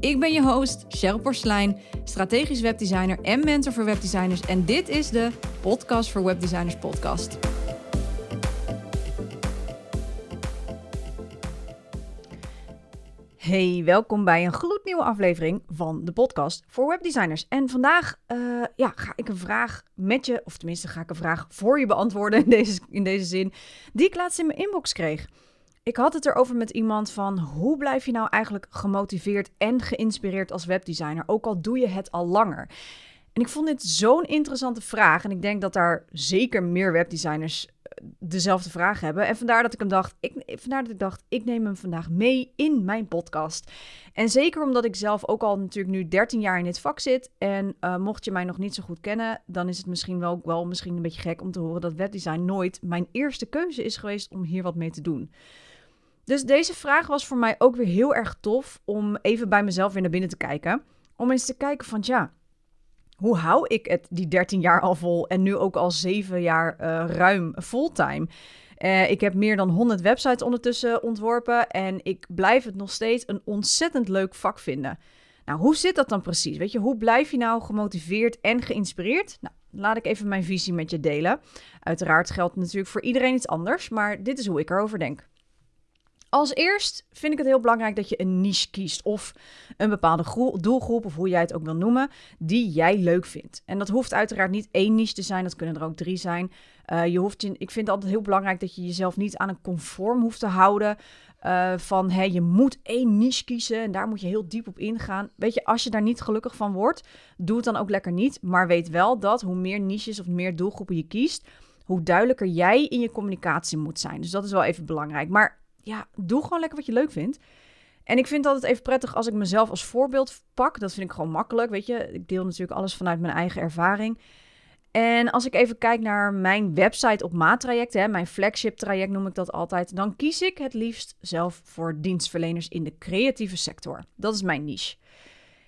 Ik ben je host, Cheryl Porslein, strategisch webdesigner en mentor voor webdesigners. En dit is de Podcast voor Webdesigners podcast. Hey, welkom bij een gloednieuwe aflevering van de podcast voor webdesigners. En vandaag uh, ja, ga ik een vraag met je, of tenminste ga ik een vraag voor je beantwoorden in deze, in deze zin, die ik laatst in mijn inbox kreeg. Ik had het erover met iemand van hoe blijf je nou eigenlijk gemotiveerd en geïnspireerd als webdesigner, ook al doe je het al langer. En ik vond dit zo'n interessante vraag en ik denk dat daar zeker meer webdesigners eh, dezelfde vraag hebben. En vandaar dat ik hem dacht, ik, vandaar dat ik dacht, ik neem hem vandaag mee in mijn podcast. En zeker omdat ik zelf ook al natuurlijk nu 13 jaar in dit vak zit. En uh, mocht je mij nog niet zo goed kennen, dan is het misschien wel, wel misschien een beetje gek om te horen dat webdesign nooit mijn eerste keuze is geweest om hier wat mee te doen. Dus deze vraag was voor mij ook weer heel erg tof om even bij mezelf weer naar binnen te kijken. Om eens te kijken van ja, hoe hou ik het die 13 jaar al vol en nu ook al 7 jaar uh, ruim fulltime? Uh, ik heb meer dan 100 websites ondertussen ontworpen en ik blijf het nog steeds een ontzettend leuk vak vinden. Nou, hoe zit dat dan precies? Weet je, hoe blijf je nou gemotiveerd en geïnspireerd? Nou, laat ik even mijn visie met je delen. Uiteraard geldt natuurlijk voor iedereen iets anders, maar dit is hoe ik erover denk. Als eerst vind ik het heel belangrijk dat je een niche kiest of een bepaalde doelgroep, of hoe jij het ook wil noemen, die jij leuk vindt. En dat hoeft uiteraard niet één niche te zijn, dat kunnen er ook drie zijn. Uh, je hoeft je, ik vind het altijd heel belangrijk dat je jezelf niet aan een conform hoeft te houden. Uh, van hey, je moet één niche kiezen en daar moet je heel diep op ingaan. Weet je, als je daar niet gelukkig van wordt, doe het dan ook lekker niet. Maar weet wel dat hoe meer niches of meer doelgroepen je kiest, hoe duidelijker jij in je communicatie moet zijn. Dus dat is wel even belangrijk. Maar ja, doe gewoon lekker wat je leuk vindt. En ik vind het altijd even prettig als ik mezelf als voorbeeld pak. Dat vind ik gewoon makkelijk, weet je. Ik deel natuurlijk alles vanuit mijn eigen ervaring. En als ik even kijk naar mijn website op maattraject, hè, mijn flagship traject noem ik dat altijd, dan kies ik het liefst zelf voor dienstverleners in de creatieve sector. Dat is mijn niche.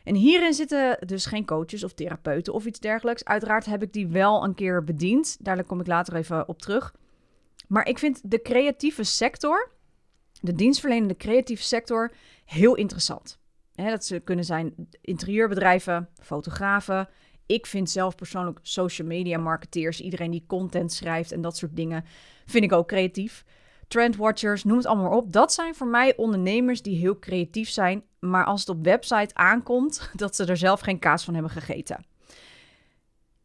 En hierin zitten dus geen coaches of therapeuten of iets dergelijks. Uiteraard heb ik die wel een keer bediend. Daar kom ik later even op terug. Maar ik vind de creatieve sector, de dienstverlenende creatieve sector heel interessant. dat ze kunnen zijn interieurbedrijven, fotografen. Ik vind zelf persoonlijk social media marketeers, iedereen die content schrijft en dat soort dingen, vind ik ook creatief. Trendwatchers, noem het allemaal op. Dat zijn voor mij ondernemers die heel creatief zijn, maar als het op website aankomt, dat ze er zelf geen kaas van hebben gegeten.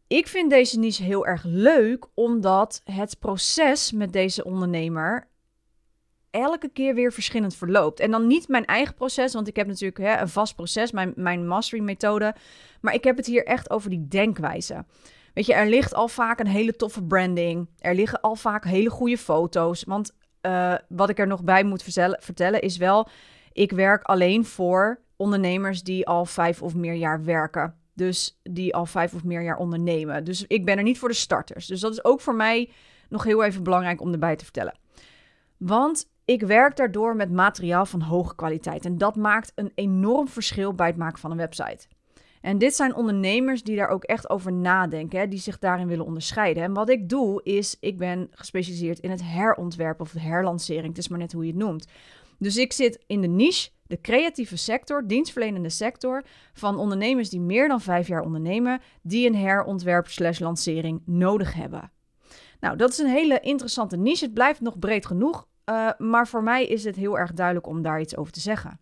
Ik vind deze niche heel erg leuk, omdat het proces met deze ondernemer elke keer weer verschillend verloopt. En dan niet mijn eigen proces, want ik heb natuurlijk hè, een vast proces, mijn, mijn mastery methode. Maar ik heb het hier echt over die denkwijze. Weet je, er ligt al vaak een hele toffe branding. Er liggen al vaak hele goede foto's. Want uh, wat ik er nog bij moet vertellen, vertellen is wel, ik werk alleen voor ondernemers die al vijf of meer jaar werken. Dus die al vijf of meer jaar ondernemen. Dus ik ben er niet voor de starters. Dus dat is ook voor mij nog heel even belangrijk om erbij te vertellen. Want ik werk daardoor met materiaal van hoge kwaliteit en dat maakt een enorm verschil bij het maken van een website. En dit zijn ondernemers die daar ook echt over nadenken, hè, die zich daarin willen onderscheiden. En wat ik doe is, ik ben gespecialiseerd in het herontwerpen of herlancering. Het is maar net hoe je het noemt. Dus ik zit in de niche, de creatieve sector, dienstverlenende sector, van ondernemers die meer dan vijf jaar ondernemen, die een herontwerp slash lancering nodig hebben. Nou, dat is een hele interessante niche. Het blijft nog breed genoeg. Uh, maar voor mij is het heel erg duidelijk om daar iets over te zeggen.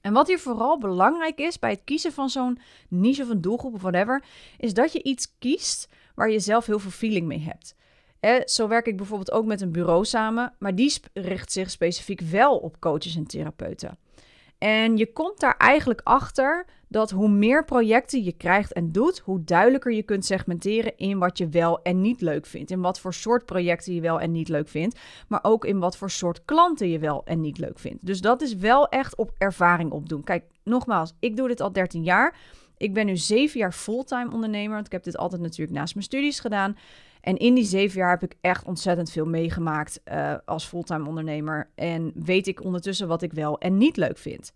En wat hier vooral belangrijk is bij het kiezen van zo'n niche of een doelgroep of whatever, is dat je iets kiest waar je zelf heel veel feeling mee hebt. zo werk ik bijvoorbeeld ook met een bureau samen, maar die richt zich specifiek wel op coaches en therapeuten. En je komt daar eigenlijk achter dat hoe meer projecten je krijgt en doet, hoe duidelijker je kunt segmenteren in wat je wel en niet leuk vindt. In wat voor soort projecten je wel en niet leuk vindt, maar ook in wat voor soort klanten je wel en niet leuk vindt. Dus dat is wel echt op ervaring opdoen. Kijk, nogmaals, ik doe dit al 13 jaar. ik ben nu zeven jaar fulltime ondernemer. Want ik heb dit altijd natuurlijk naast mijn studies gedaan. En in die zeven jaar heb ik echt ontzettend veel meegemaakt uh, als fulltime ondernemer. En weet ik ondertussen wat ik wel en niet leuk vind.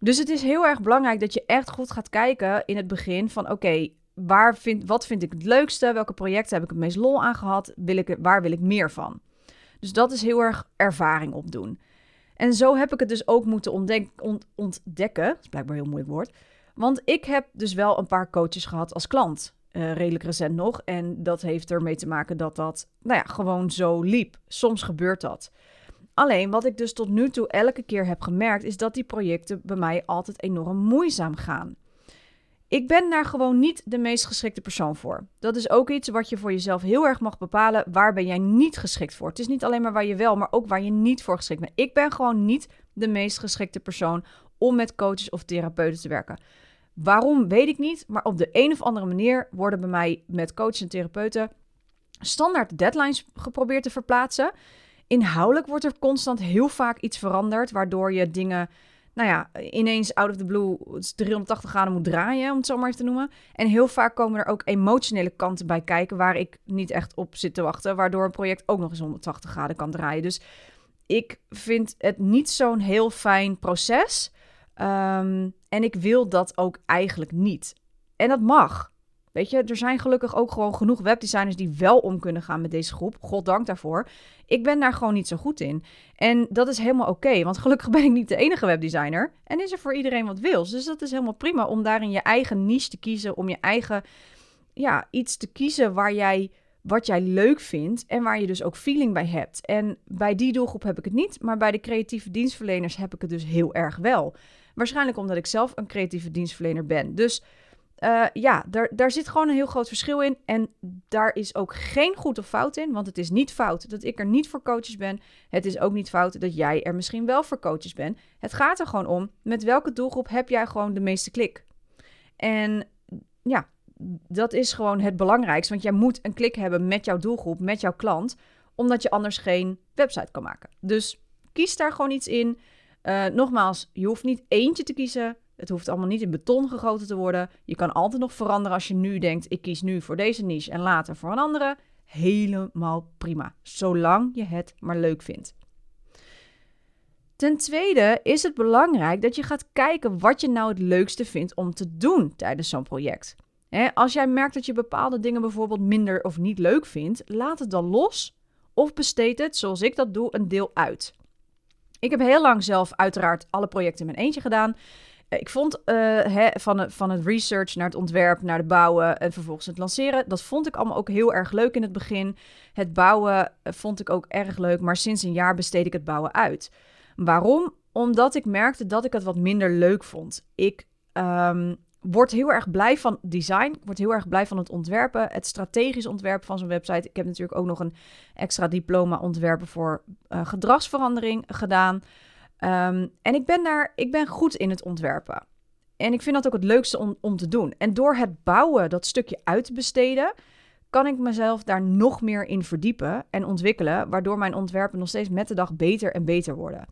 Dus het is heel erg belangrijk dat je echt goed gaat kijken in het begin van oké, waar vind, wat vind ik het leukste? Welke projecten heb ik het meest lol aan gehad? Wil ik, waar wil ik meer van? Dus dat is heel erg ervaring opdoen. En zo heb ik het dus ook moeten ontdek ontdekken. Dat is blijkbaar een heel moeilijk woord. Want ik heb dus wel een paar coaches gehad als klant. Uh, redelijk recent nog. En dat heeft ermee te maken dat dat, nou ja, gewoon zo liep. Soms gebeurt dat. Alleen wat ik dus tot nu toe elke keer heb gemerkt, is dat die projecten bij mij altijd enorm moeizaam gaan. Ik ben daar gewoon niet de meest geschikte persoon voor. Dat is ook iets wat je voor jezelf heel erg mag bepalen. Waar ben jij niet geschikt voor? Het is niet alleen maar waar je wel, maar ook waar je niet voor geschikt bent. Ik ben gewoon niet de meest geschikte persoon om met coaches of therapeuten te werken. Waarom weet ik niet, maar op de een of andere manier worden bij mij met coaches en therapeuten standaard deadlines geprobeerd te verplaatsen. Inhoudelijk wordt er constant heel vaak iets veranderd, waardoor je dingen nou ja, ineens out of the blue 380 graden moet draaien, om het zo maar even te noemen. En heel vaak komen er ook emotionele kanten bij kijken waar ik niet echt op zit te wachten, waardoor een project ook nog eens 180 graden kan draaien. Dus ik vind het niet zo'n heel fijn proces. Um, en ik wil dat ook eigenlijk niet. En dat mag. Weet je, er zijn gelukkig ook gewoon genoeg webdesigners die wel om kunnen gaan met deze groep. Goddank daarvoor. Ik ben daar gewoon niet zo goed in. En dat is helemaal oké, want gelukkig ben ik niet de enige webdesigner. En is er voor iedereen wat wils. Dus dat is helemaal prima om daarin je eigen niche te kiezen. Om je eigen, ja, iets te kiezen waar jij, wat jij leuk vindt. En waar je dus ook feeling bij hebt. En bij die doelgroep heb ik het niet. Maar bij de creatieve dienstverleners heb ik het dus heel erg wel. Waarschijnlijk omdat ik zelf een creatieve dienstverlener ben. Dus uh, ja, daar, daar zit gewoon een heel groot verschil in. En daar is ook geen goed of fout in. Want het is niet fout dat ik er niet voor coaches ben. Het is ook niet fout dat jij er misschien wel voor coaches bent. Het gaat er gewoon om met welke doelgroep heb jij gewoon de meeste klik. En ja, dat is gewoon het belangrijkste. Want jij moet een klik hebben met jouw doelgroep, met jouw klant. Omdat je anders geen website kan maken. Dus kies daar gewoon iets in. Uh, nogmaals, je hoeft niet eentje te kiezen. Het hoeft allemaal niet in beton gegoten te worden. Je kan altijd nog veranderen als je nu denkt: ik kies nu voor deze niche en later voor een andere. Helemaal prima, zolang je het maar leuk vindt. Ten tweede is het belangrijk dat je gaat kijken wat je nou het leukste vindt om te doen tijdens zo'n project. als jij merkt dat je bepaalde dingen bijvoorbeeld minder of niet leuk vindt, laat het dan los of besteed het, zoals ik dat doe, een deel uit. Ik heb heel lang zelf uiteraard alle projecten in mijn eentje gedaan. Eh, ik vond hè, van, van het research naar het ontwerp, naar het bouwen en vervolgens het lanceren, dat vond ik allemaal ook heel erg leuk in het begin. Het bouwen eh, vond ik ook erg leuk, maar sinds een jaar besteed ik het bouwen uit. Waarom? Omdat ik merkte dat ik het wat minder leuk vond. Ik um, word heel erg blij van design. Ik word heel erg blij van het ontwerpen. Het strategisch ontwerpen van zo'n website. Ik heb natuurlijk ook nog een extra diploma ontwerpen voor uh, gedragsverandering gedaan. Um, en ik ben daar, ik ben goed in het ontwerpen. En ik vind dat ook het leukste om, om te doen. En door het bouwen, dat stukje uit te besteden, kan ik mezelf daar nog meer in verdiepen en ontwikkelen, waardoor mijn ontwerpen nog steeds met de dag beter en beter worden.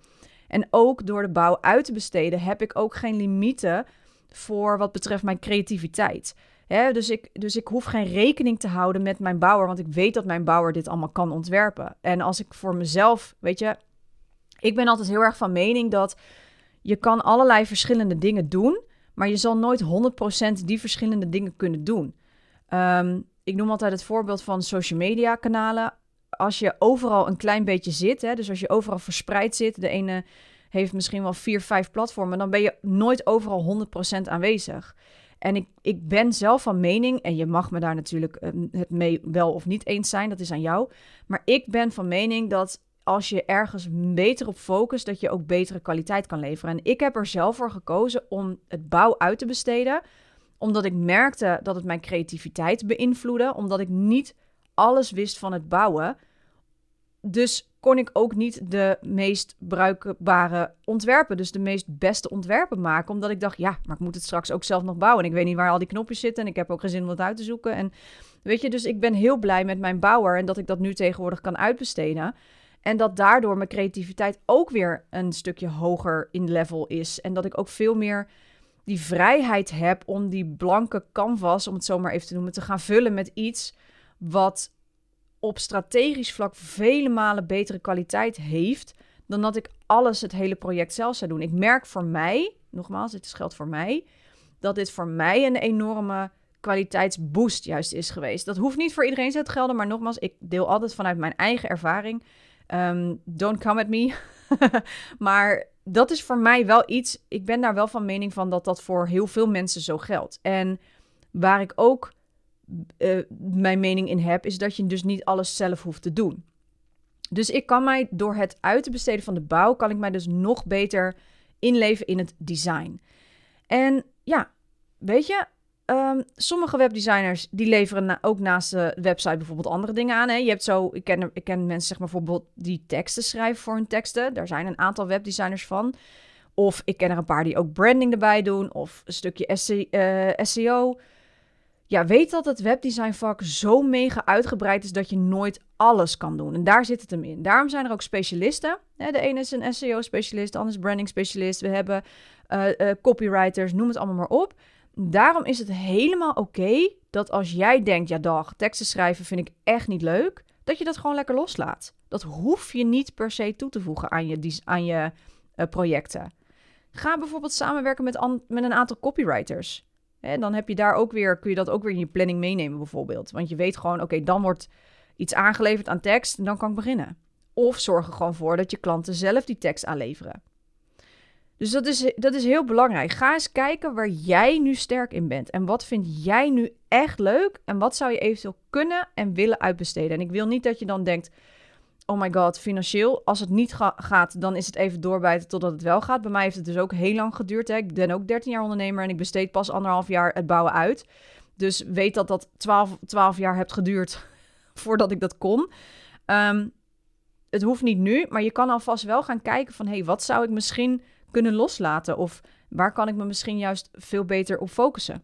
En ook door de bouw uit te besteden heb ik ook geen limieten voor wat betreft mijn creativiteit. dus, ik, dus ik hoef geen rekening te houden met mijn bouwer, want ik weet dat mijn bouwer dit allemaal kan ontwerpen. En als ik voor mezelf, weet je, ik ben altijd heel erg van mening dat je kan allerlei verschillende dingen doen, maar je zal nooit 100% die verschillende dingen kunnen doen. Um, ik noem altijd het voorbeeld van social media kanalen. Als je overal een klein beetje zit, hè, dus als je overal verspreid zit, de ene heeft misschien wel vier, vijf platformen, dan ben je nooit overal 100% aanwezig. En ik, ik ben zelf van mening, en je mag me daar natuurlijk ehm, het mee wel of niet eens zijn, dat is aan jou. Maar ik ben van mening dat als je ergens beter op focust, dat je ook betere kwaliteit kan leveren. En ik heb er zelf voor gekozen om het bouw uit te besteden, omdat ik merkte dat het mijn creativiteit beïnvloedde, omdat ik niet alles wist van het bouwen. Dus kon ik ook niet de meest bruikbare ontwerpen, dus de meest beste ontwerpen maken, omdat ik dacht, ja, maar ik moet het straks ook zelf nog bouwen. En ik weet niet waar al die knopjes zitten en ik heb ook geen zin om het uit te zoeken. En weet je, dus ik ben heel blij met mijn bouwer en dat ik dat nu tegenwoordig kan uitbesteden. En dat daardoor mijn creativiteit ook weer een stukje hoger in level is. En dat ik ook veel meer die vrijheid heb om die blanke canvas, om het zo maar even te noemen, te gaan vullen met iets wat op strategisch vlak vele malen betere kwaliteit heeft dan dat ik alles, het hele project zelf zou doen. Ik merk voor mij, nogmaals, dit is geld voor mij, dat dit voor mij een enorme kwaliteitsboost juist is geweest. Dat hoeft niet voor iedereen zo te gelden, maar nogmaals, ik deel altijd vanuit mijn eigen ervaring. Ehm, don't come at me. maar dat is voor mij wel iets. Ik ben daar wel van mening van dat dat voor heel veel mensen zo geldt. En waar ik ook uh, mijn mening in heb, is dat je dus niet alles zelf hoeft te doen. Dus ik kan mij door het uit te besteden van de bouw, kan ik mij dus nog beter inleven in het design. En ja, weet je, um, sommige webdesigners die leveren ook naast de website bijvoorbeeld andere dingen aan. Hè? Je hebt zo, ik ken, ik ken mensen zeg maar bijvoorbeeld die teksten schrijven voor hun teksten. Daar zijn een aantal webdesigners van. Of ik ken er een paar die ook branding erbij doen. Of een stukje SEO. Eh, ja, weet dat het webdesignvak zo mega uitgebreid is dat je nooit alles kan doen. En daar zit het hem in. Daarom zijn er ook specialisten. De ene is een SEO-specialist, de andere is branding-specialist. We hebben uh, copywriters, noem het allemaal maar op. Daarom is het helemaal oké dat als jij denkt, ja dag, teksten schrijven vind ik echt niet leuk, dat je dat gewoon lekker loslaat. Dat hoef je niet per se toe te voegen aan je, aan je uh, projecten. Ga bijvoorbeeld samenwerken met, met een aantal copywriters. En dan heb je daar ook weer, kun je dat ook weer in je planning meenemen bijvoorbeeld. Want je weet gewoon, oké, dan wordt iets aangeleverd aan tekst en dan kan ik beginnen. Of zorg er gewoon voor dat je klanten zelf die tekst aanleveren. Dus dat is, dat is heel belangrijk. Ga eens kijken waar jij nu sterk in bent. En wat vind jij nu echt leuk? En wat zou je eventueel kunnen en willen uitbesteden? En ik wil niet dat je dan denkt: oh my god, financieel. Als het niet gaat, dan is het even doorbijten totdat het wel gaat. Bij mij heeft het dus ook heel lang geduurd. Hè. Ik ben ook 13 jaar ondernemer en ik besteed pas anderhalf jaar het bouwen uit. Dus weet dat dat 12, 12 jaar hebt geduurd voordat ik dat kon. Um, het hoeft niet nu, maar je kan alvast wel gaan kijken van... hé, hey, wat zou ik misschien kunnen loslaten? Of waar kan ik me misschien juist veel beter op focussen?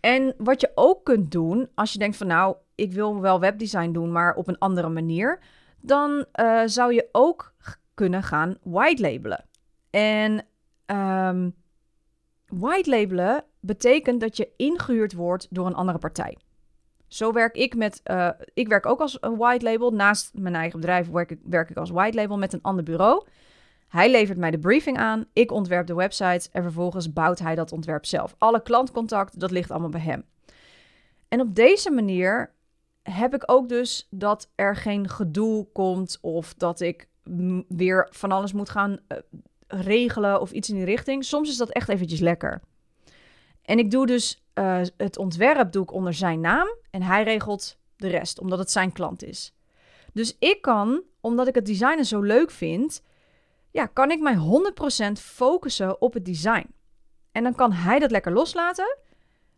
En wat je ook kunt doen, als je denkt van nou, ik wil wel webdesign doen, maar op een andere manier, dan uh, zou je ook kunnen gaan white labelen. En um, white labelen betekent dat je ingehuurd wordt door een andere partij. Zo werk ik met. Uh, ik werk ook als een white label. Naast mijn eigen bedrijf werk ik, werk ik als white label met een ander bureau. Hij levert mij de briefing aan, ik ontwerp de websites en vervolgens bouwt hij dat ontwerp zelf. Alle klantcontact, dat ligt allemaal bij hem. En op deze manier heb ik ook dus dat er geen gedoe komt of dat ik weer van alles moet gaan uh, regelen of iets in die richting. Soms is dat echt eventjes lekker. En ik doe dus uh, het ontwerp doe ik onder zijn naam en hij regelt de rest, omdat het zijn klant is. Dus ik kan, omdat ik het designen zo leuk vind, ja, kan ik mij 100% focussen op het design. En dan kan hij dat lekker loslaten.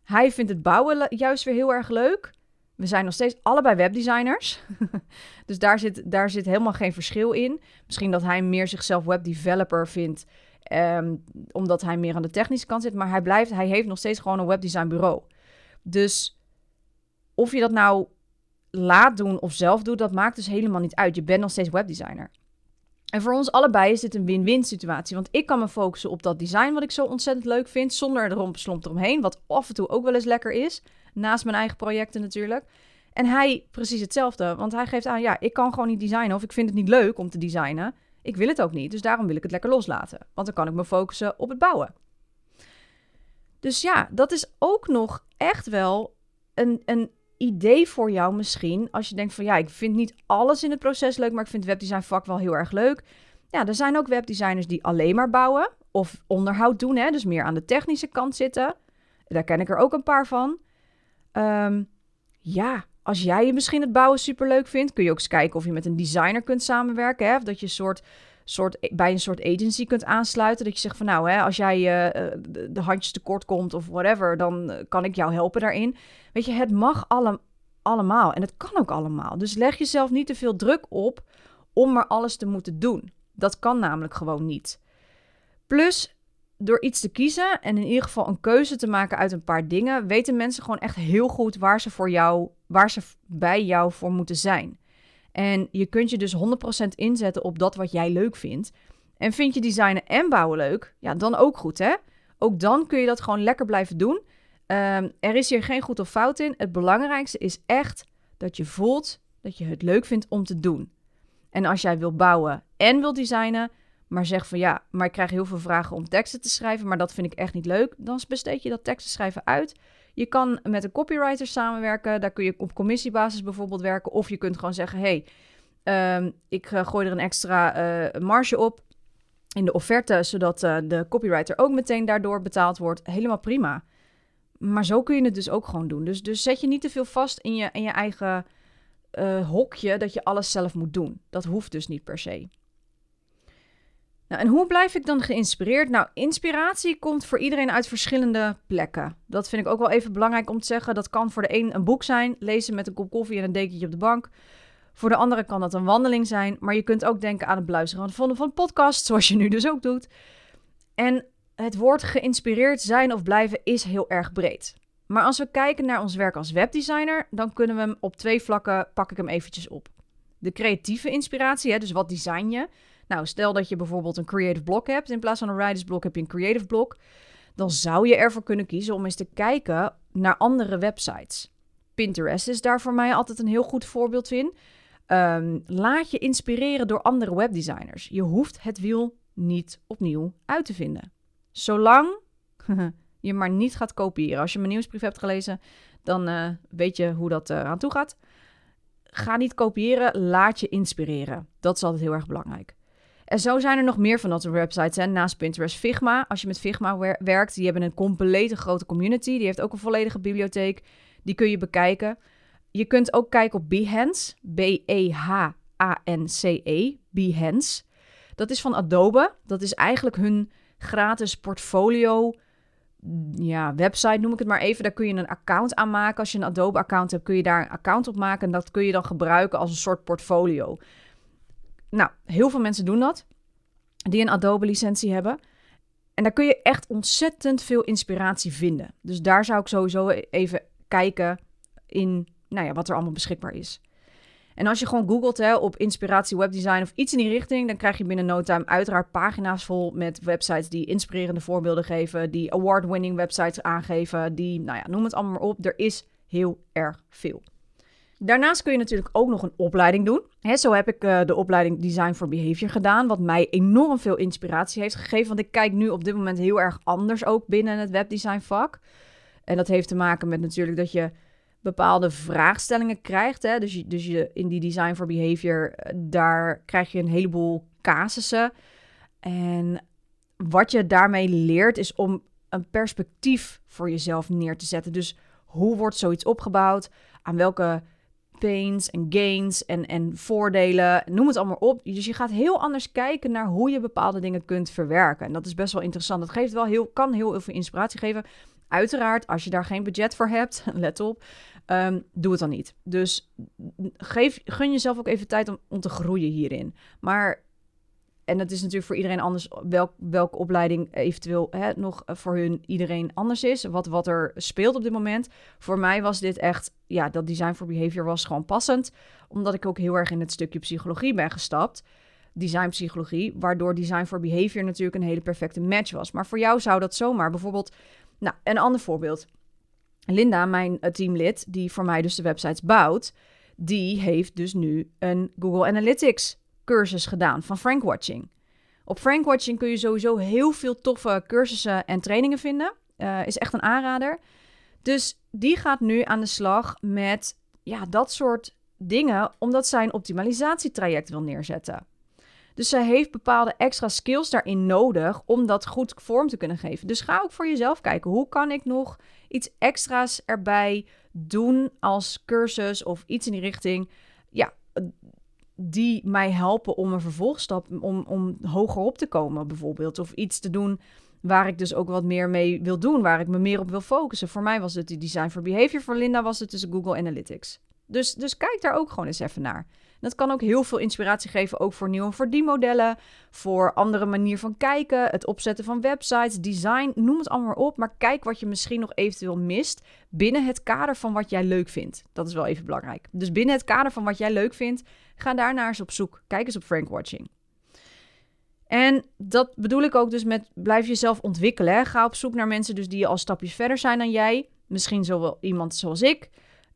Hij vindt het bouwen juist weer heel erg leuk. We zijn nog steeds allebei webdesigners. dus daar zit, daar zit helemaal geen verschil in. Misschien dat hij meer zichzelf webdeveloper vindt. Um, omdat hij meer aan de technische kant zit. Maar hij, blijft, hij heeft nog steeds gewoon een webdesign bureau. Dus of je dat nou laat doen of zelf doet, dat maakt dus helemaal niet uit. Je bent nog steeds webdesigner. En voor ons allebei is dit een win-win situatie. Want ik kan me focussen op dat design wat ik zo ontzettend leuk vind. Zonder de romslomp eromheen. Wat af en toe ook wel eens lekker is. Naast mijn eigen projecten natuurlijk. En hij precies hetzelfde. Want hij geeft aan, ja, ik kan gewoon niet designen. Of ik vind het niet leuk om te designen. Ik wil het ook niet. Dus daarom wil ik het lekker loslaten. Want dan kan ik me focussen op het bouwen. Dus ja, dat is ook nog echt wel een, een idee voor jou misschien. Als je denkt van ja, ik vind niet alles in het proces leuk, maar ik vind het webdesign vak wel heel erg leuk. Ja, er zijn ook webdesigners die alleen maar bouwen of onderhoud doen, hè, dus meer aan de technische kant zitten. Daar ken ik er ook een paar van. Um, ja, als jij misschien het bouwen super leuk vindt, kun je ook eens kijken of je met een designer kunt samenwerken. Hè? Of dat je een soort, soort, bij een soort agency kunt aansluiten. Dat je zegt van nou, hè, als jij uh, de handjes tekort komt of whatever, dan eh, kan ik jou helpen daarin. Weet je, het mag alle, allemaal en het kan ook allemaal. Dus leg jezelf niet te veel druk op om maar alles te moeten doen. Dat kan namelijk gewoon niet. Plus, door iets te kiezen en in ieder geval een keuze te maken uit een paar dingen, weten mensen gewoon echt heel goed waar ze voor jou, waar ze bij jou voor moeten zijn. En je kunt je dus 100% inzetten op dat wat jij leuk vindt. En vind je designen en bouwen leuk? Ja, dan ook goed hè. Ook dan kun je dat gewoon lekker blijven doen. Ehm, er is hier geen goed of fout in. Het belangrijkste is echt dat je voelt dat je het leuk vindt om te doen. En als jij wil bouwen en wil designen, maar zegt van ja, maar ik krijg heel veel vragen om teksten te schrijven, maar dat vind ik echt niet leuk, dan besteed je dat teksten schrijven uit. Je kan met een copywriter samenwerken, daar kun je op commissiebasis bijvoorbeeld werken, of je kunt gewoon zeggen, hey, ehm, ik uh, gooi er een extra uh, marge op in de offerte, zodat uh, de copywriter ook meteen daardoor betaald wordt. Helemaal prima. Maar zo kun je het dus ook gewoon doen. Dus, dus zet je niet te veel vast in je, in je eigen hokje dat je alles zelf moet doen. Dat hoeft dus niet per se. Nou, en hoe blijf ik dan geïnspireerd? Nou, inspiratie komt voor iedereen uit verschillende plekken. Dat vind ik ook wel even belangrijk om te zeggen. Dat kan voor de een een boek zijn, lezen met een kop koffie en een dekentje op de bank. Voor de andere kan dat een wandeling zijn, maar je kunt ook denken aan het beluisteren van een podcast, zoals je nu dus ook doet. En het woord geïnspireerd zijn of blijven is heel erg breed. Maar als we kijken naar ons werk als webdesigner, dan kunnen we hem op twee vlakken, pak ik hem eventjes op. De creatieve inspiratie, hè, dus wat design je? Nou, stel dat je bijvoorbeeld een creative block hebt. In plaats van een writers block heb je een creative block. Dan zou je ervoor kunnen kiezen om eens te kijken naar andere websites. Pinterest is daar voor mij altijd een heel goed voorbeeld in. Ehm, laat je inspireren door andere webdesigners. Je hoeft het wiel niet opnieuw uit te vinden. Zolang je maar niet gaat kopiëren. Als je mijn nieuwsbrief hebt gelezen, dan uh, weet je hoe dat uh, aan toe gaat. Ga niet kopiëren, laat je inspireren. Dat is altijd heel erg belangrijk. En zo zijn er nog meer van dat soort websites. Hè? Naast Pinterest, Figma. Als je met Figma werkt, die hebben een complete grote community. Die heeft ook een volledige bibliotheek. Die kun je bekijken. Je kunt ook kijken op Behance. B-E-H-A-N-C-E. -E, Behance. Dat is van Adobe. Dat is eigenlijk hun gratis portfolio ja, website noem ik het maar even. Daar kun je een account aan maken. Als je een Adobe-account hebt, kun je daar een account op maken. En dat kun je dan gebruiken als een soort portfolio. Nou, heel veel mensen doen dat, die een Adobe-licentie hebben. En daar kun je echt ontzettend veel inspiratie vinden. Dus daar zou ik sowieso even kijken in nou ja, wat er allemaal beschikbaar is. En als je gewoon googelt hè, op inspiratie webdesign of iets in die richting, dan krijg je binnen no time uiteraard pagina's vol met websites die inspirerende voorbeelden geven, die award-winning websites aangeven, die, nou ja, noem het allemaal maar op. Er is heel erg veel. Daarnaast kun je natuurlijk ook nog een opleiding doen. zo heb ik uh, de opleiding Design for Behavior gedaan, wat mij enorm veel inspiratie heeft gegeven. Want ik kijk nu op dit moment heel erg anders ook binnen het webdesign vak. En dat heeft te maken met natuurlijk dat je bepaalde vraagstellingen krijgt. Hè? Dus, je, dus je, in die Design for Behavior, eh, daar krijg je een heleboel casussen. En wat je daarmee leert is om een perspectief voor jezelf neer te zetten. Dus hoe wordt zoiets opgebouwd? Aan welke pains en gains en, en voordelen, noem het allemaal op. Dus je gaat heel anders kijken naar hoe je bepaalde dingen kunt verwerken. En dat is best wel interessant. Dat geeft wel heel, kan heel veel inspiratie geven. Uiteraard, als je daar geen budget voor hebt, let op, um, doe het dan niet. Dus geef, gun jezelf ook even tijd om, om te groeien hierin. Maar en dat is natuurlijk voor iedereen anders welk, welke opleiding eventueel hè, nog voor hun iedereen anders is. Wat, wat er speelt op dit moment. Voor mij was dit echt, ja, dat design for behavior was gewoon passend. Omdat ik ook heel erg in het stukje psychologie ben gestapt. Designpsychologie, waardoor design for behavior natuurlijk een hele perfecte match was. Maar voor jou zou dat zomaar bijvoorbeeld, nou, een ander voorbeeld. Linda, mijn eh, teamlid, die voor mij dus de websites bouwt, die heeft dus nu een Google Analytics cursus gedaan van Frankwatching. Op Frankwatching kun je sowieso heel veel toffe cursussen en trainingen vinden. Uh, is echt een aanrader. Dus die gaat nu aan de slag met ja, dat soort dingen, omdat zij een optimalisatietraject wil neerzetten. Dus zij heeft bepaalde extra skills daarin nodig om dat goed vorm te kunnen geven. Dus ga ook voor jezelf kijken. Hoe kan ik nog iets extra's erbij doen als cursus of iets in die richting? Ja, die mij helpen om een vervolgstap, om, om hoger op te komen bijvoorbeeld. Of iets te doen waar ik dus ook wat meer mee wil doen, waar ik me meer op wil focussen. Voor mij was het de Design for Behavior, voor Linda was het dus Google Analytics. Dus, dus kijk daar ook gewoon eens even naar. Dat kan ook heel veel inspiratie geven, ook voor nieuwe verdienmodellen, voor andere manier van kijken, het opzetten van websites, design, noem het allemaal op. Maar kijk wat je misschien nog eventueel mist binnen het kader van wat jij leuk vindt. Dat is wel even belangrijk. Dus binnen het kader van wat jij leuk vindt, ga daar naar eens op zoek. Kijk eens op Frank Watching. En dat bedoel ik ook dus met blijf jezelf ontwikkelen. Hè? Ga op zoek naar mensen dus die al stapjes verder zijn dan jij. Misschien zowel iemand zoals ik.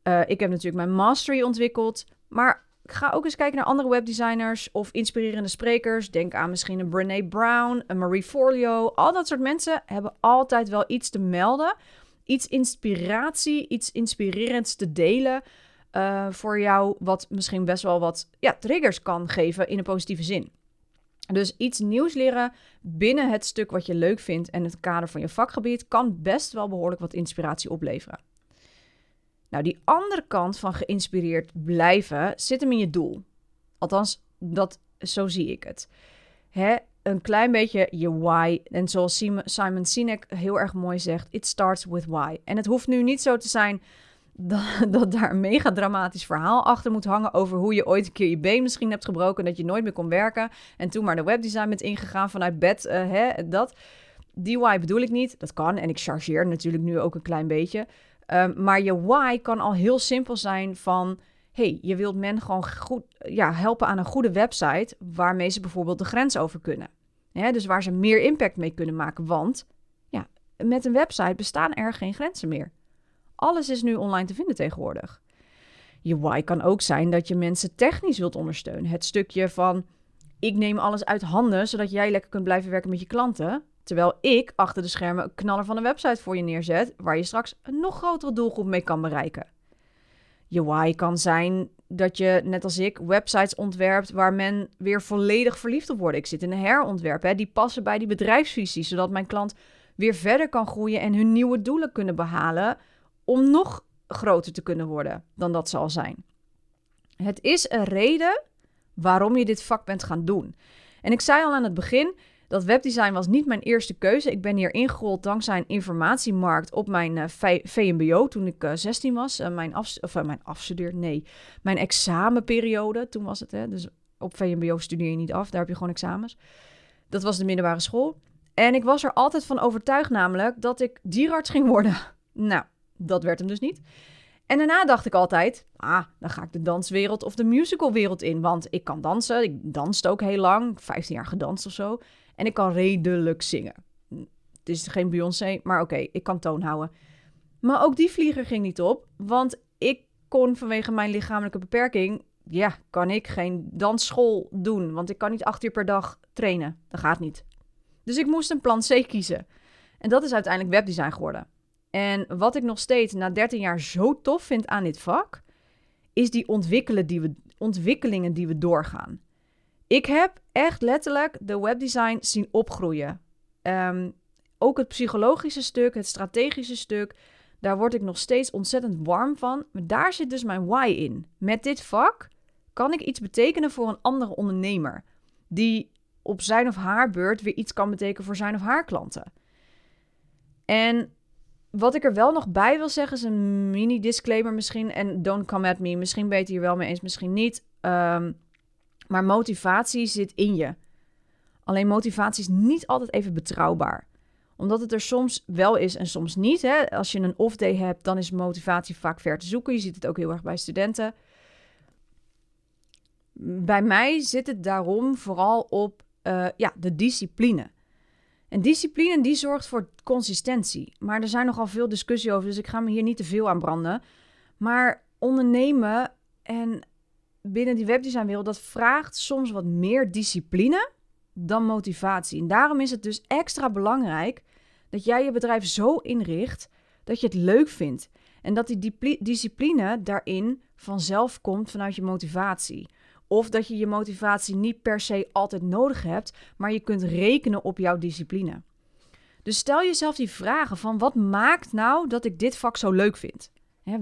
Uh, ik heb natuurlijk mijn mastery ontwikkeld. Maar ga ook eens kijken naar andere webdesigners of inspirerende sprekers. Denk aan misschien een Brene Brown, een Marie Forleo. Al dat soort mensen hebben altijd wel iets te melden. Iets inspiratie, iets inspirerends te delen. Uh, voor jou, wat misschien best wel wat ja, triggers kan geven in een positieve zin. Dus iets nieuws leren binnen het stuk wat je leuk vindt en het kader van je vakgebied kan best wel behoorlijk wat inspiratie opleveren. Nou, die andere kant van geïnspireerd blijven zit hem in je doel. Althans, dat, zo zie ik het. Hè? Een klein beetje je why. En zoals Simon Sinek heel erg mooi zegt, it starts with why. En het hoeft nu niet zo te zijn dat, dat, daar een mega dramatisch verhaal achter moet hangen over hoe je ooit een keer je been misschien hebt gebroken, dat je nooit meer kon werken en toen maar de webdesign bent ingegaan vanuit bed, uh, hè, dat. Die why bedoel ik niet, dat kan en ik chargeer natuurlijk nu ook een klein beetje. Um, maar je why kan al heel simpel zijn van, hey, je wilt men gewoon goed, ja, helpen aan een goede website waarmee ze bijvoorbeeld de grens over kunnen. Dus waar ze meer impact mee kunnen maken, want ja, met een website bestaan er geen grenzen meer. Alles is nu online te vinden tegenwoordig. Je why kan ook zijn dat je mensen technisch wilt ondersteunen. Het stukje van ik neem alles uit handen zodat jij lekker kunt blijven werken met je klanten. Terwijl ik achter de schermen een knaller van een website voor je neerzet, waar je straks een nog grotere doelgroep mee kan bereiken. Je why kan zijn dat je, net als ik, websites ontwerpt waar men weer volledig verliefd op wordt. Ik zit in een herontwerp, hè, die passen bij die bedrijfsvisie, zodat mijn klant weer verder kan groeien en hun nieuwe doelen kunnen behalen om nog groter te kunnen worden dan dat ze al zijn. Het is een reden waarom je dit vak bent gaan doen. En ik zei al aan het begin, dat webdesign was niet mijn eerste keuze. Ik ben hier ingerold dankzij een informatiemarkt op mijn eh, VMBO toen ik uh, eh, 16 was. Uh, mijn, af, of, mijn afstudeer, nee, mijn examenperiode, toen was het. Hè? Dus op VMBO studeer je niet af, daar heb je gewoon examens. Dat was de middelbare school. En ik was er altijd van overtuigd namelijk dat ik dierarts ging worden. Nou, dat werd hem dus niet. En daarna dacht ik altijd, ah, dan ga ik de danswereld of de musicalwereld in. Want ik kan dansen, ik danste ook heel lang, 15 jaar gedanst of zo. En ik kan redelijk zingen. Het is geen Beyoncé, maar oké, ik kan toon houden. Maar ook die vlieger ging niet op, want ik kon vanwege mijn lichamelijke beperking, ja, kan ik geen dansschool doen. Want ik kan niet acht uur per dag trainen. Dat gaat niet. Dus ik moest een plan C kiezen. En dat is uiteindelijk webdesign geworden. En wat ik nog steeds na 13 jaar zo tof vind aan dit vak, is die, ontwikkelen die we, ontwikkelingen die we doorgaan. Ik heb echt letterlijk de webdesign zien opgroeien. Um, ook het psychologische stuk, het strategische stuk, daar word ik nog steeds ontzettend warm van. Maar daar zit dus mijn why in. Met dit vak kan ik iets betekenen voor een andere ondernemer. Die op zijn of haar beurt weer iets kan betekenen voor zijn of haar klanten. En wat ik er wel nog bij wil zeggen is een mini disclaimer misschien. En don't come at me. Misschien ben je het hier wel mee eens, misschien niet. Um, maar motivatie zit in je. Alleen motivatie is niet altijd even betrouwbaar. Omdat het er soms wel is en soms niet. Hè? Als je een off-day hebt, dan is motivatie vaak ver te zoeken. Je ziet het ook heel erg bij studenten. Bij mij zit het daarom vooral op uh, ja, de discipline. En discipline die zorgt voor consistentie. Maar er zijn nogal veel discussie over, dus ik ga me hier niet te veel aan branden. Maar ondernemen en binnen die webdesignwereld, dat vraagt soms wat meer discipline dan motivatie. En daarom is het dus extra belangrijk dat jij je bedrijf zo inricht dat je het leuk vindt. En dat die discipline daarin vanzelf komt vanuit je motivatie. Of dat je je motivatie niet per se altijd nodig hebt, maar je kunt rekenen op jouw discipline. Dus stel jezelf die vragen van wat maakt nou dat ik dit vak zo leuk vind?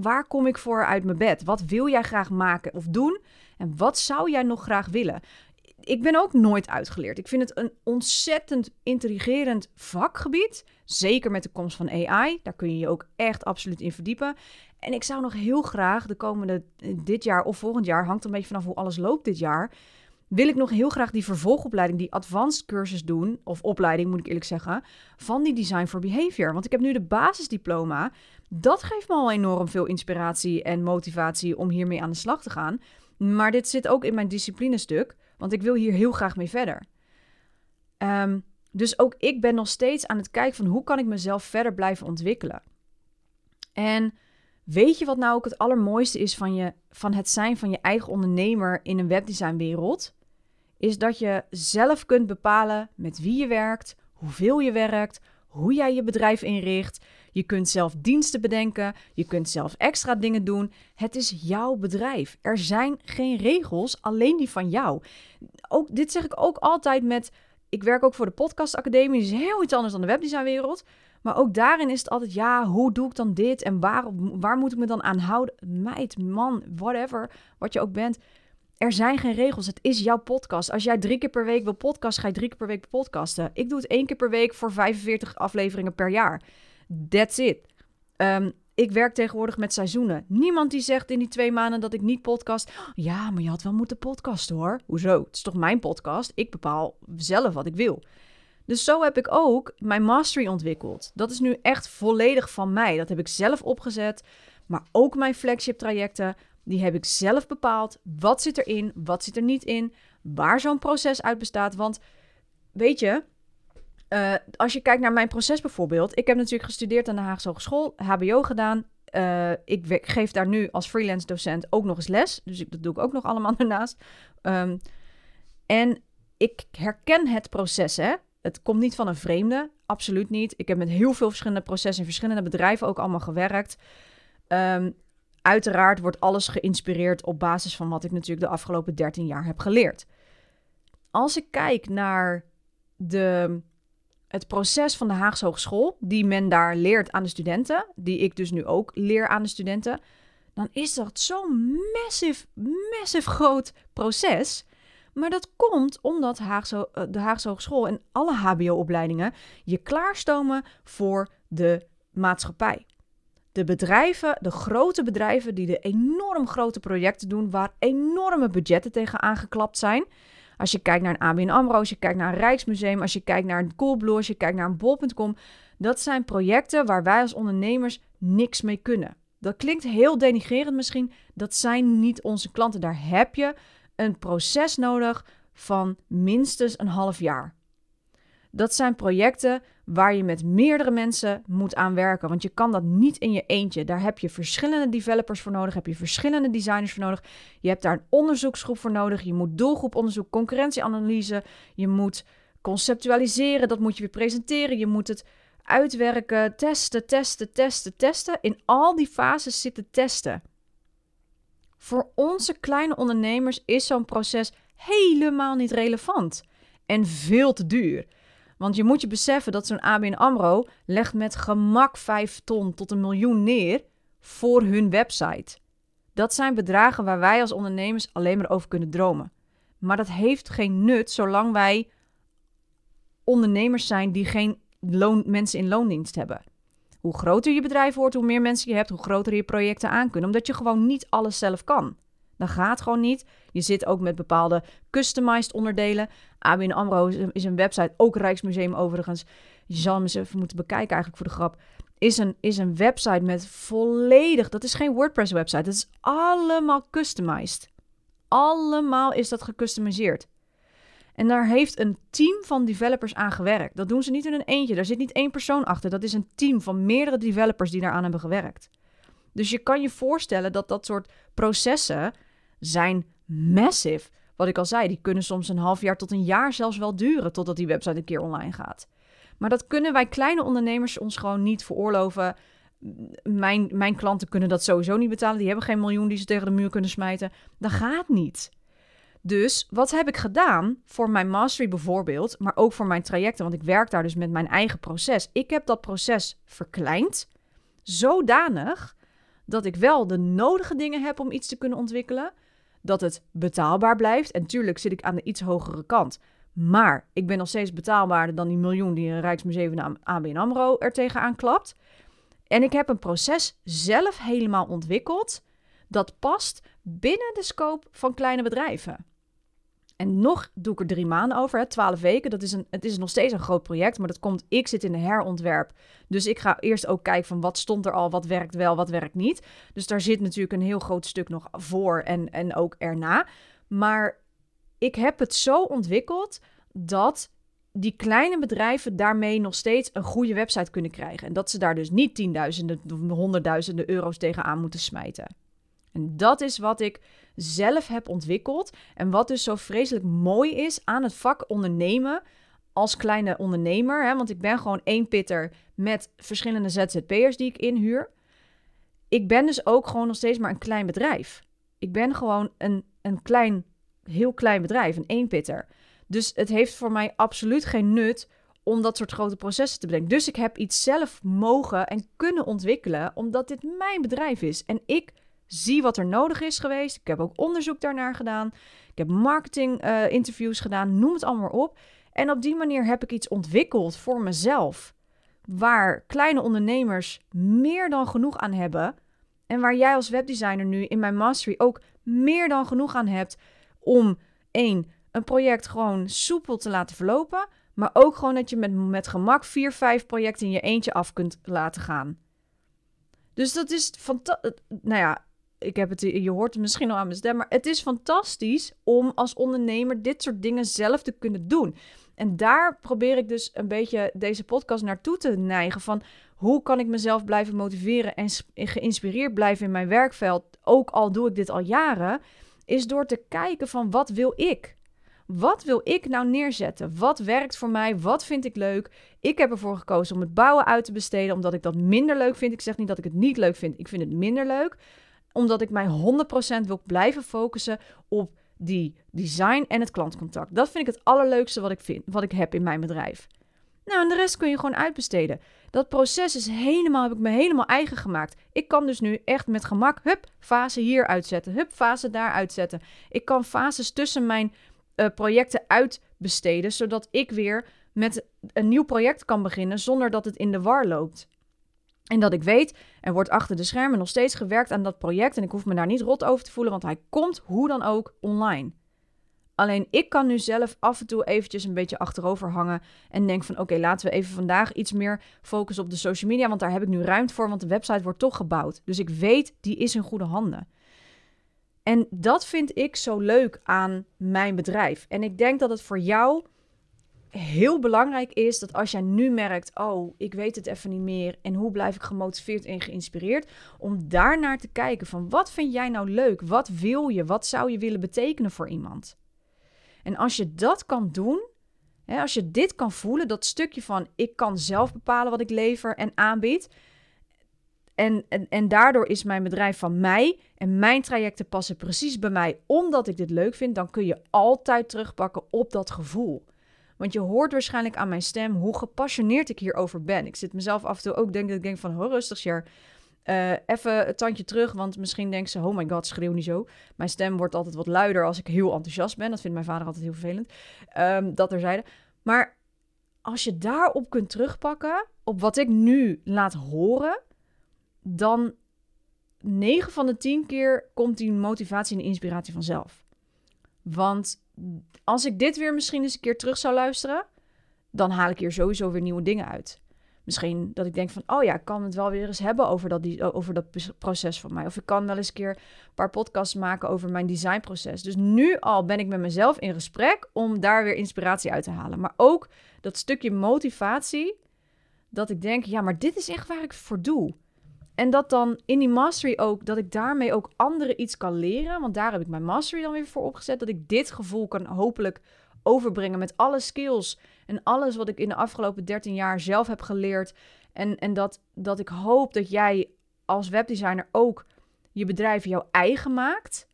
Waar kom ik voor uit mijn bed? Wat wil jij graag maken of doen? En wat zou jij nog graag willen? Ik ben ook nooit uitgeleerd. Ik vind het een ontzettend intrigerend vakgebied. Zeker met de komst van AI. Daar kun je je ook echt absoluut in verdiepen. En ik zou nog heel graag de komende, dit jaar of volgend jaar, hangt een beetje vanaf hoe alles loopt dit jaar. Wil ik nog heel graag die vervolgopleiding, die advanced cursus doen, of opleiding moet ik eerlijk zeggen, van die Design for Behavior. Want ik heb nu de basisdiploma. Dat geeft me al enorm veel inspiratie en motivatie om hiermee aan de slag te gaan. Maar dit zit ook in mijn disciplinestuk, want ik wil hier heel graag mee verder. Ehm, dus ook ik ben nog steeds aan het kijken van hoe kan ik mezelf verder blijven ontwikkelen. En weet je wat nou ook het allermooiste is van, je, van het zijn van je eigen ondernemer in een webdesignwereld? Is dat je zelf kunt bepalen met wie je werkt, hoeveel je werkt, hoe jij je bedrijf inricht. Je kunt zelf diensten bedenken, je kunt zelf extra dingen doen. Het is jouw bedrijf. Er zijn geen regels, alleen die van jou. Ook, dit zeg ik ook altijd met. Ik werk ook voor de Podcast Academie, is heel iets anders dan de webdesignwereld. Maar ook daarin is het altijd, ja, hoe doe ik dan dit en waar, waar moet ik me dan aan houden? Meid, man, whatever, wat je ook bent. Er zijn geen regels. Het is jouw podcast. Als jij drie keer per week wil podcasten, ga je drie keer per week podcasten. Ik doe het één keer per week voor 45 afleveringen per jaar. That's it. Um, ik werk tegenwoordig met seizoenen. Niemand die zegt in die twee maanden dat ik niet podcast. Ja, maar je had wel moeten podcasten hoor. Hoezo? Het is toch mijn podcast? Ik bepaal zelf wat ik wil. Dus zo heb ik ook mijn mastery ontwikkeld. Dat is nu echt volledig van mij. Dat heb ik zelf opgezet. Maar ook mijn flagship trajecten. Die heb ik zelf bepaald. Wat zit erin? Wat zit er niet in? Waar zo'n proces uit bestaat. Want weet je, uh, als je kijkt naar mijn proces bijvoorbeeld. Ik heb natuurlijk gestudeerd aan de Haagse Hogeschool, HBO gedaan. Uh, ik geef daar nu als freelance docent ook nog eens les. Dus dat doe ik ook nog allemaal daarnaast. Um, en ik herken het proces, hè. Het komt niet van een vreemde, absoluut niet. Ik heb met heel veel verschillende processen in verschillende bedrijven ook allemaal gewerkt. Um, uiteraard wordt alles geïnspireerd op basis van wat ik natuurlijk de afgelopen 13 jaar heb geleerd. Als ik kijk naar de, het proces van de Haagse Hogeschool, die men daar leert aan de studenten, die ik dus nu ook leer aan de studenten, dan is dat zo'n massive, massive groot proces. Maar dat komt omdat eh, de Haagse Hogeschool en alle HBO-opleidingen je klaarstomen voor de maatschappij. De bedrijven, de grote bedrijven die de enorm grote projecten doen, waar enorme budgetten tegen aangeklapt zijn. Als je kijkt naar een ABN AMRO, als je kijkt naar een Rijksmuseum, als je kijkt naar een Coolblue, als je kijkt naar een Bol.com. Dat zijn projecten waar wij als ondernemers niks mee kunnen. Dat klinkt heel denigrerend misschien. Dat zijn niet onze klanten. Daar heb je een proces nodig van minstens een half jaar. Dat zijn projecten waar je met meerdere mensen moet aan werken. Want je kan dat niet in je eentje. Daar heb je verschillende developers voor nodig, heb je verschillende designers voor nodig. Je hebt daar een onderzoeksgroep voor nodig. Je moet doelgroeponderzoek, concurrentieanalyse. Je moet conceptualiseren, dat moet je weer presenteren. Je moet het uitwerken, testen, testen, testen, testen. In al die fases zitten testen. Voor onze kleine ondernemers is zo'n proces helemaal niet relevant en veel te duur. Want je moet je beseffen dat zo'n ABN AMRO legt met gemak 5 ton tot een miljoen neer voor hun website. Dat zijn bedragen waar wij als ondernemers alleen maar over kunnen dromen. Maar dat heeft geen nut zolang wij ondernemers zijn die geen mensen in loondienst hebben. Hoe groter je bedrijf wordt, hoe meer mensen je hebt, hoe groter je projecten aan kunnen. Omdat je gewoon niet alles zelf kan. Dat gaat gewoon niet. Je zit ook met bepaalde customized onderdelen. ABN AMRO is een website, ook Rijksmuseum overigens. Je zal hem eens even moeten bekijken eigenlijk voor de grap. Is een, is een website met volledig... Dat is geen WordPress website. Dat is allemaal customized. Allemaal is dat gecustomiseerd. En daar heeft een team van developers aan gewerkt. Dat doen ze niet in een eentje. Daar zit niet één persoon achter. Dat is een team van meerdere developers die daaraan hebben gewerkt. Dus je kan je voorstellen dat dat soort processen zijn massive. Wat ik al zei, die kunnen soms een half jaar tot een jaar zelfs wel duren totdat die website een keer online gaat. Maar dat kunnen wij kleine ondernemers ons gewoon niet veroorloven. Mijn, mijn klanten kunnen dat sowieso niet betalen. Die hebben geen miljoen die ze tegen de muur kunnen smijten. Dat gaat niet. Dus wat heb ik gedaan voor mijn mastery bijvoorbeeld, maar ook voor mijn trajecten, want ik werk daar dus met mijn eigen proces. Ik heb dat proces verkleind, zodanig dat ik wel de nodige dingen heb om iets te kunnen ontwikkelen, dat het betaalbaar blijft. En tuurlijk zit ik aan de iets hogere kant. Maar ik ben nog steeds betaalbaarder dan die miljoen die een Rijksmuseum en ABN AMRO er tegenaan klapt. En ik heb een proces zelf helemaal ontwikkeld dat past binnen de scope van kleine bedrijven. En nog doe ik er drie maanden over, hè, twaalf weken. Dat is een, het is nog steeds een groot project, maar dat komt, ik zit in de herontwerp. Dus ik ga eerst ook kijken van wat stond er al, wat werkt wel, wat werkt niet. Dus daar zit natuurlijk een heel groot stuk nog voor en, en ook erna. Maar ik heb het zo ontwikkeld dat die kleine bedrijven daarmee nog steeds een goede website kunnen krijgen. En dat ze daar dus niet tienduizenden of honderdduizenden euro's tegenaan moeten smijten. En dat is wat ik zelf heb ontwikkeld. En wat dus zo vreselijk mooi is aan het vak ondernemen als kleine ondernemer. Hè, want ik ben gewoon één pitter met verschillende ZZP'ers die ik inhuur. Ik ben dus ook gewoon nog steeds maar een klein bedrijf. Ik ben gewoon een, een klein, heel klein bedrijf, een eenpitter. Dus het heeft voor mij absoluut geen nut om dat soort grote processen te bedenken. Dus ik heb iets zelf mogen en kunnen ontwikkelen, omdat dit mijn bedrijf is. En ik zie wat er nodig is geweest. Ik heb ook onderzoek daarnaar gedaan. Ik heb marketing uh, interviews gedaan, noem het allemaal op. En op die manier heb ik iets ontwikkeld voor mezelf. Waar kleine ondernemers meer dan genoeg aan hebben. En waar jij als webdesigner nu in mijn mastery ook meer dan genoeg aan hebt om één, een project gewoon soepel te laten verlopen. Maar ook gewoon dat je met, met gemak vier, vijf projecten in je eentje af kunt laten gaan. Dus dat is fantastisch. Nou ja, ik heb het, je hoort het misschien al aan mijn stem, maar het is fantastisch om als ondernemer dit soort dingen zelf te kunnen doen. En daar probeer ik dus een beetje deze podcast naartoe te neigen van hoe kan ik mezelf blijven motiveren en geïnspireerd blijven in mijn werkveld, ook al doe ik dit al jaren, is door te kijken van wat wil ik? Wat wil ik nou neerzetten? Wat werkt voor mij? Wat vind ik leuk? Ik heb ervoor gekozen om het bouwen uit te besteden, omdat ik dat minder leuk vind. Ik zeg niet dat ik het niet leuk vind. Ik vind het minder leuk, omdat ik mij 100% wil blijven focussen op die design en het klantcontact. Dat vind ik het allerleukste wat ik vind, wat ik heb in mijn bedrijf. Nou, en de rest kun je gewoon uitbesteden. Dat proces is helemaal, heb ik me helemaal eigen gemaakt. Ik kan dus nu echt met gemak, hup, fase hier uitzetten, hup, fase daar uitzetten. Ik kan fases tussen mijn uh, projecten uitbesteden, zodat ik weer met een nieuw project kan beginnen zonder dat het in de war loopt. En dat ik weet, er wordt achter de schermen nog steeds gewerkt aan dat project en ik hoef me daar niet rot over te voelen, want hij komt hoe dan ook online. Alleen ik kan nu zelf af en toe eventjes een beetje achterover hangen en denk van oké, laten we even vandaag iets meer focussen op de social media, want daar heb ik nu ruimte voor, want de website wordt toch gebouwd. Dus ik weet, die is in goede handen. En dat vind ik zo leuk aan mijn bedrijf. En ik denk dat het voor jou heel belangrijk is dat als jij nu merkt, oh, ik weet het even niet meer en hoe blijf ik gemotiveerd en geïnspireerd, om daarnaar te kijken van wat vind jij nou leuk? Wat wil je? Wat zou je willen betekenen voor iemand? En als je dat kan doen, hè, als je dit kan voelen, dat stukje van ik kan zelf bepalen wat ik lever en aanbied. En, en, en daardoor is mijn bedrijf van mij en mijn trajecten passen precies bij mij omdat ik dit leuk vind, dan kun je altijd terugpakken op dat gevoel. Want je hoort waarschijnlijk aan mijn stem hoe gepassioneerd ik hierover ben. Ik zit mezelf af en toe ook denk dat ik denk van, rustig, Sher. Uh, even het tandje terug, want misschien denken ze, oh my god, schreeuw niet zo. Mijn stem wordt altijd wat luider als ik heel enthousiast ben. Dat vindt mijn vader altijd heel vervelend. Um, dat er zeiden. Maar als je daarop kunt terugpakken, op wat ik nu laat horen, dan 9 van de 10 keer komt die motivatie en inspiratie vanzelf. Want als ik dit weer misschien eens een keer terug zou luisteren, dan haal ik hier sowieso weer nieuwe dingen uit. Misschien dat ik denk van, oh ja, ik kan het wel weer eens hebben over dat, over dat proces van mij. Of ik kan wel eens een keer een paar podcasts maken over mijn designproces. Dus nu al ben ik met mezelf in gesprek om daar weer inspiratie uit te halen. Maar ook dat stukje motivatie, dat ik denk, ja, maar dit is echt waar ik voor doe. En dat dan in die mastery ook, dat ik daarmee ook anderen iets kan leren. Want daar heb ik mijn mastery dan weer voor opgezet. Dat ik dit gevoel kan hopelijk overbrengen met alle skills en alles wat ik in de afgelopen 13 jaar zelf heb geleerd. En, en dat, dat ik hoop dat jij als webdesigner ook je bedrijf jouw eigen maakt.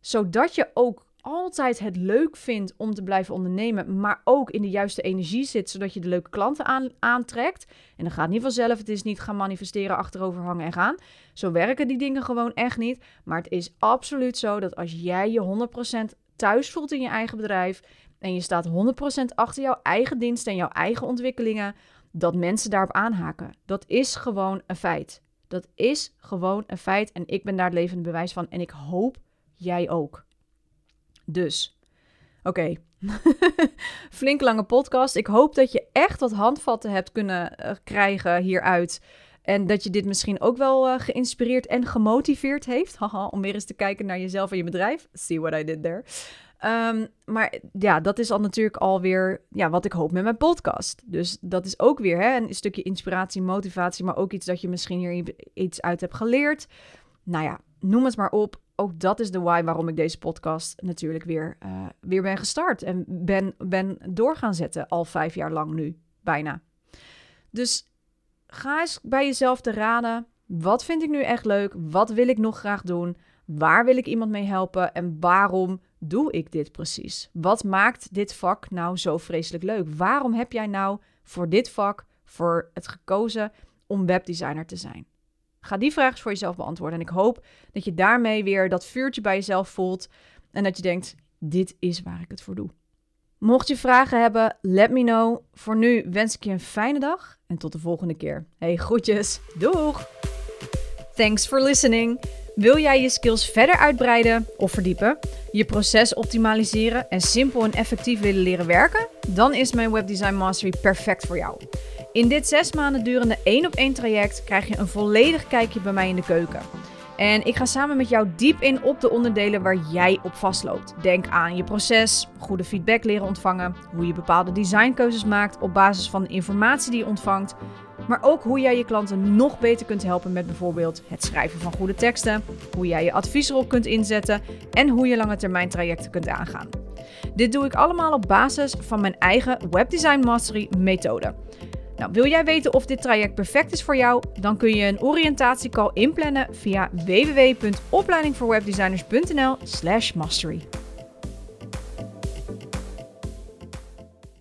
Zodat je ook altijd het leuk vindt om te blijven ondernemen, maar ook in de juiste energie zit, zodat je de leuke klanten aan, aantrekt. En dan gaat niet vanzelf, het is niet gaan manifesteren, achterover hangen en gaan. Zo werken die dingen gewoon echt niet. Maar het is absoluut zo dat als jij je 100% thuis voelt in je eigen bedrijf en je staat 100% achter jouw eigen dienst en jouw eigen ontwikkelingen, dat mensen daarop aanhaken. Dat is gewoon een feit. Dat is gewoon een feit en ik ben daar het levende bewijs van en ik hoop jij ook. Dus, oké. Flink lange podcast. Ik hoop dat je echt wat handvatten hebt kunnen uh, krijgen hieruit. En dat je dit misschien ook wel uh, geïnspireerd en gemotiveerd heeft. Haha, om weer eens te kijken naar jezelf en je bedrijf. See what I did there. Ehm, maar ja, dat is al natuurlijk alweer ja, wat ik hoop met mijn podcast. Dus dat is ook weer hè, een stukje inspiratie, motivatie, maar ook iets dat je misschien hier iets uit hebt geleerd. Nou ja, noem het maar op. Ook dat is de why waarom ik deze podcast natuurlijk weer, uh, weer ben gestart. En ben, ben door gaan zetten, al vijf jaar lang nu, bijna. Dus ga eens bij jezelf te raden. Wat vind ik nu echt leuk? Wat wil ik nog graag doen? Waar wil ik iemand mee helpen? En waarom doe ik dit precies? Wat maakt dit vak nou zo vreselijk leuk? Waarom heb jij nou voor dit vak, voor het gekozen om webdesigner te zijn? Ga die vraag eens voor jezelf beantwoorden. En ik hoop dat je daarmee weer dat vuurtje bij jezelf voelt. En dat je denkt: dit is waar ik het voor doe. Mocht je vragen hebben, let me know. Voor nu wens ik je een fijne dag en tot de volgende keer. Hey, groetjes. Doeg! Thanks for listening. Wil jij je skills verder uitbreiden of verdiepen, je proces optimaliseren en simpel en effectief willen leren werken? Dan is mijn Webdesign Mastery perfect voor jou. In dit zes maanden durende één op één traject krijg je een volledig kijkje bij mij in de keuken. En ik ga samen met jou diep in op de onderdelen waar jij op vastloopt. Denk aan je proces, goede feedback leren ontvangen, hoe je bepaalde designkeuzes maakt op basis van de informatie die je ontvangt, maar ook hoe jij je klanten nog beter kunt helpen met bijvoorbeeld het schrijven van goede teksten, hoe jij je adviesrol kunt inzetten en hoe je lange termijn trajecten kunt aangaan. Dit doe ik allemaal op basis van mijn eigen Webdesign Mastery methode. Nou, wil jij weten of dit traject perfect is voor jou? Dan kun je een oriëntatiecall inplannen via www.opleidingvoorwebdesigners.nl/mastery.